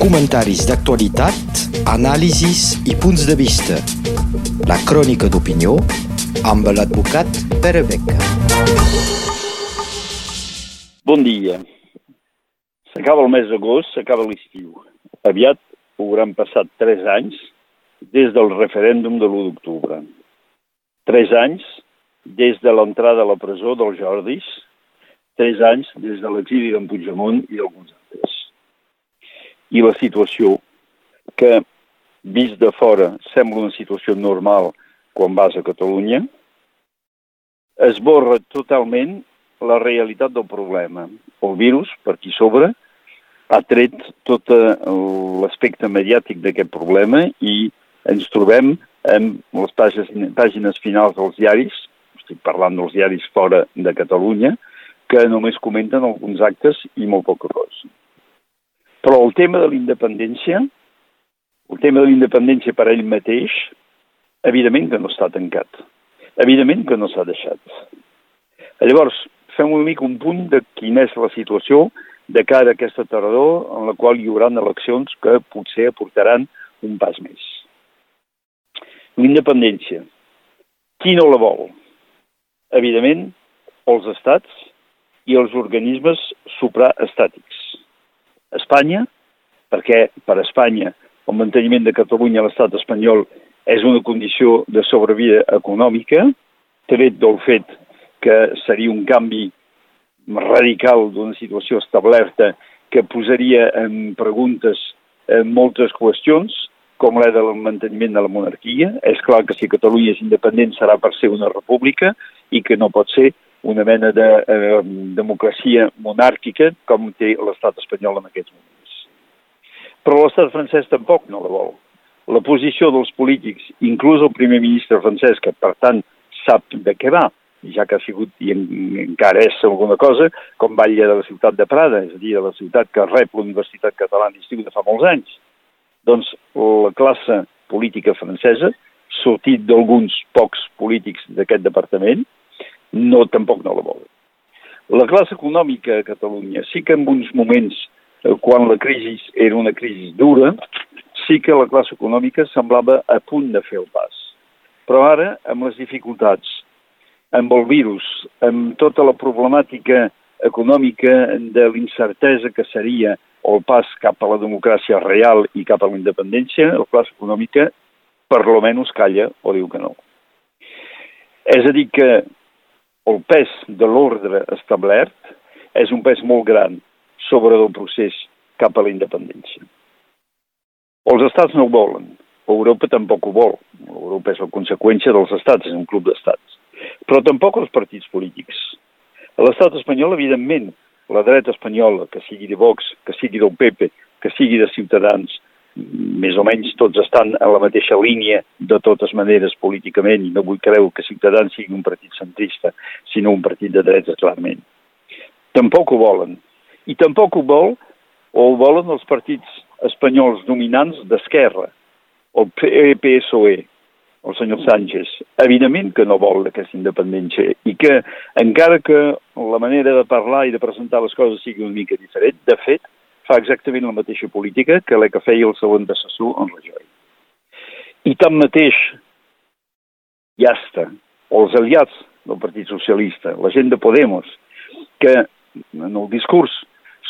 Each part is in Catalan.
Comentaris d'actualitat, anàlisis i punts de vista. La crònica d'opinió amb l'advocat Pere Beca. Bon dia. S'acaba el mes d'agost, s'acaba l'estiu. Aviat hauran passat tres anys des del referèndum de l'1 d'octubre. Tres anys des de l'entrada a la presó dels Jordis, tres anys des de l'exili d'en Puigdemont i altres. I la situació, que vist de fora sembla una situació normal quan vas a Catalunya, esborra totalment la realitat del problema. El virus, per aquí sobre, ha tret tot l'aspecte mediàtic d'aquest problema i ens trobem en les pàgines, pàgines finals dels diaris, estic parlant dels diaris fora de Catalunya, que només comenten alguns actes i molt poca cosa. Però el tema de la independència, el tema de la independència per ell mateix, evidentment que no està tancat. Evidentment que no s'ha deixat. Llavors, fem una mica un punt de quina és la situació de cara a aquesta tardor en la qual hi haurà eleccions que potser aportaran un pas més. L'independència. Qui no la vol? Evidentment, els estats i els organismes supraestàtics. Espanya, perquè per Espanya el manteniment de Catalunya a l'estat espanyol és una condició de sobrevida econòmica, tret del fet que seria un canvi radical d'una situació establerta que posaria en preguntes en moltes qüestions, com la del manteniment de la monarquia. És clar que si Catalunya és independent serà per ser una república i que no pot ser una mena de eh, democràcia monàrquica com té l'estat espanyol en aquests moments. Però l'estat francès tampoc no la vol. La posició dels polítics, inclús el primer ministre francès, que per tant sap de què va, ja que ha sigut i en, encara és alguna cosa, com batlla de la ciutat de Prada, és a dir, de la ciutat que rep la Universitat Catalana d'Estiu de fa molts anys. Doncs la classe política francesa, sortit d'alguns pocs polítics d'aquest departament, no, tampoc no la vol. La classe econòmica a Catalunya sí que en uns moments, eh, quan la crisi era una crisi dura, sí que la classe econòmica semblava a punt de fer el pas. Però ara, amb les dificultats, amb el virus, amb tota la problemàtica econòmica de l'incertesa que seria el pas cap a la democràcia real i cap a la independència, la classe econòmica per lo menys calla o diu que no. És a dir, que el pes de l'ordre establert és un pes molt gran sobre el procés cap a la independència. Els estats no ho volen, Europa tampoc ho vol. Europa és la conseqüència dels estats, és un club d'estats. Però tampoc els partits polítics. A l'estat espanyol, evidentment, la dreta espanyola, que sigui de Vox, que sigui del PP, que sigui de Ciutadans, més o menys tots estan en la mateixa línia de totes maneres políticament i no vull creure que Ciutadans sigui un partit centrista, sinó un partit de drets, clarament. Tampoc ho volen. I tampoc ho vol o ho volen els partits espanyols dominants d'esquerra, el PSOE, el senyor Sánchez. Evidentment que no vol aquesta independència i que, encara que la manera de parlar i de presentar les coses sigui una mica diferent, de fet, fa exactament la mateixa política que la que feia el seu antecessor en Rajoy. I tanmateix, ja està, els aliats del Partit Socialista, la gent de Podemos, que en el discurs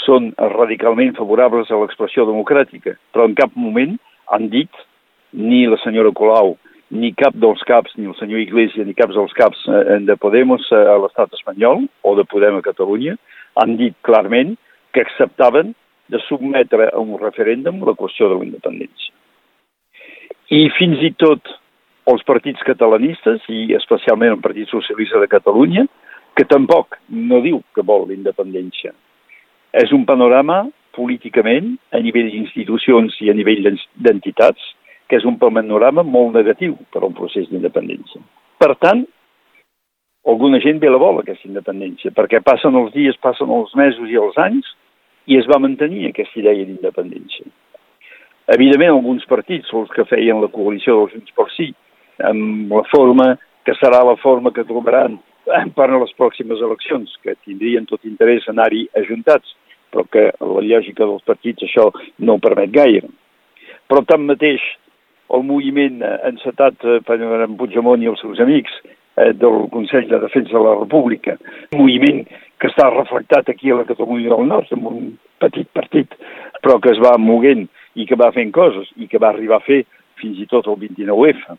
són radicalment favorables a l'expressió democràtica, però en cap moment han dit ni la senyora Colau, ni cap dels caps, ni el senyor Iglesias, ni caps dels caps eh, de Podemos eh, a l'estat espanyol, o de Podem a Catalunya, han dit clarament que acceptaven de sotmetre a un referèndum la qüestió de la independència. I fins i tot els partits catalanistes, i especialment el Partit Socialista de Catalunya, que tampoc no diu que vol la independència. És un panorama políticament, a nivell d'institucions i a nivell d'entitats, que és un panorama molt negatiu per al procés d'independència. Per tant, alguna gent ve la bola aquesta independència, perquè passen els dies, passen els mesos i els anys, i es va mantenir aquesta idea d'independència. Evidentment, alguns partits els que feien la coalició dels Junts per Sí, amb la forma que serà la forma que trobaran per a les pròximes eleccions, que tindrien tot interès anar-hi ajuntats, però que la lògica dels partits això no ho permet gaire. Però tanmateix, el moviment encetat per en Puigdemont i els seus amics del Consell de Defensa de la República, un moviment que està reflectat aquí a la Catalunya del Nord, amb un petit partit, però que es va moguent i que va fent coses i que va arribar a fer fins i tot el 29F.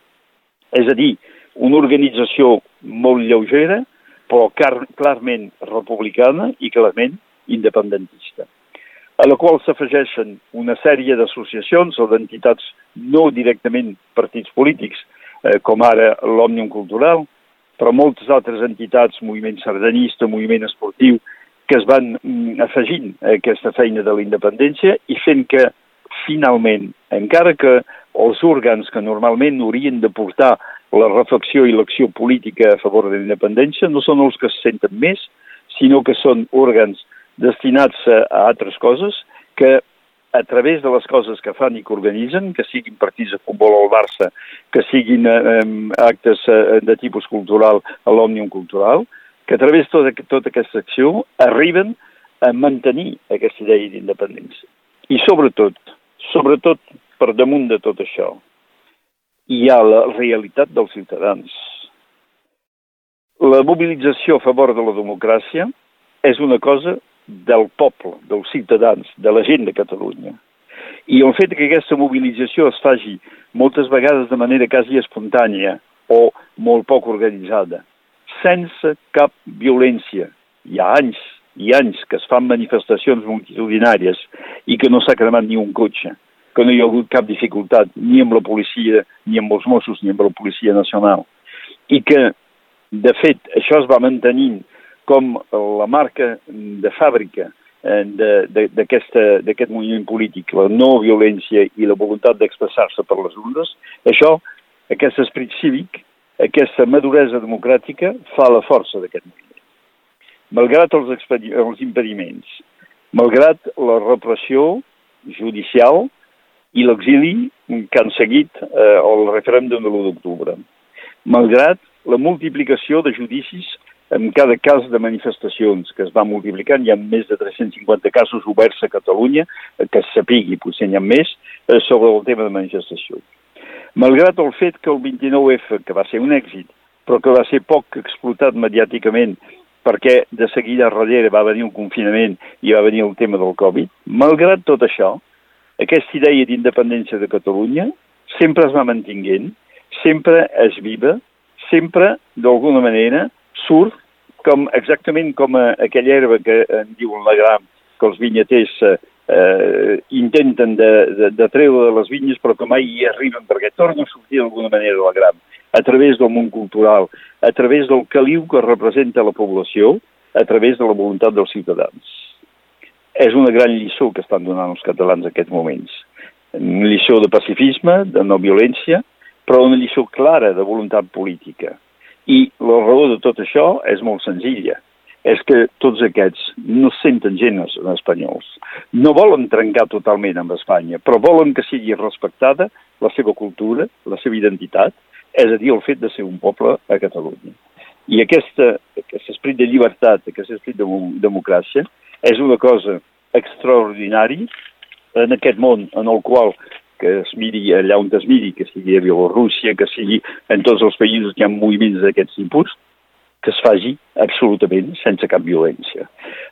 És a dir, una organització molt lleugera, però clarament republicana i clarament independentista, a la qual s'afegeixen una sèrie d'associacions o d'entitats no directament partits polítics, eh, com ara l'Òmnium Cultural, però moltes altres entitats, moviment sardanista, moviment esportiu, que es van mm, afegint a aquesta feina de la independència i fent que, finalment, encara que els òrgans que normalment haurien de portar la reflexió i l'acció política a favor de la independència no són els que se senten més, sinó que són òrgans destinats a, a altres coses que a través de les coses que fan i que organitzen, que siguin partits de futbol al Barça, que siguin eh, actes eh, de tipus cultural a l'Òmnium Cultural, que a través de tota, tota aquesta acció arriben a mantenir aquesta idea d'independència. I sobretot, sobretot per damunt de tot això, hi ha la realitat dels ciutadans. La mobilització a favor de la democràcia és una cosa del poble, dels ciutadans, de la gent de Catalunya. I el fet que aquesta mobilització es faci moltes vegades de manera quasi espontània o molt poc organitzada, sense cap violència. Hi ha anys i anys que es fan manifestacions multitudinàries i que no s'ha cremat ni un cotxe, que no hi ha hagut cap dificultat ni amb la policia, ni amb els Mossos, ni amb la Policia Nacional. I que, de fet, això es va mantenint com la marca de fàbrica eh, d'aquest moviment polític, la no violència i la voluntat d'expressar-se per les urnes, això, aquest esprit cívic, aquesta maduresa democràtica fa la força d'aquest moviment. Malgrat els, els impediments, malgrat la repressió judicial i l'exili que han seguit eh, el referèndum de l'1 d'octubre, malgrat la multiplicació de judicis en cada cas de manifestacions que es va multiplicant, hi ha més de 350 casos oberts a Catalunya, que es sapigui, potser n'hi ha més, eh, sobre el tema de manifestació. Malgrat el fet que el 29F, que va ser un èxit, però que va ser poc explotat mediàticament perquè de seguida darrere va venir un confinament i va venir el tema del Covid, malgrat tot això, aquesta idea d'independència de Catalunya sempre es va mantinguent, sempre és viva, sempre, d'alguna manera, surt com, exactament com a, aquella herba que en diuen la gram, que els vinyaters eh, eh, intenten de, de, de treure de les vinyes però que mai hi arriben perquè tornen a sortir d'alguna manera la gram, a través del món cultural, a través del caliu que representa la població, a través de la voluntat dels ciutadans. És una gran lliçó que estan donant els catalans en aquests moments. Una lliçó de pacifisme, de no violència, però una lliçó clara de voluntat política i la raó de tot això és molt senzilla. És que tots aquests no senten gens en espanyols. No volen trencar totalment amb Espanya, però volen que sigui respectada la seva cultura, la seva identitat, és a dir, el fet de ser un poble a Catalunya. I aquesta, aquest esprit de llibertat, aquest esprit de democràcia, és una cosa extraordinària en aquest món en el qual que es miri allà on es miri, que sigui a Bielorússia, que sigui en tots els països que hi ha moviments d'aquests tipus, que es faci absolutament sense cap violència.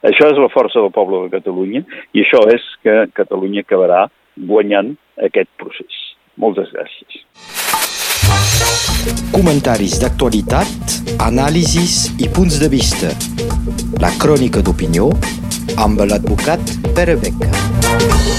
Això és la força del poble de Catalunya i això és que Catalunya acabarà guanyant aquest procés. Moltes gràcies. Comentaris d'actualitat, anàlisis i punts de vista. La crònica d'opinió amb l'advocat Pere Beca.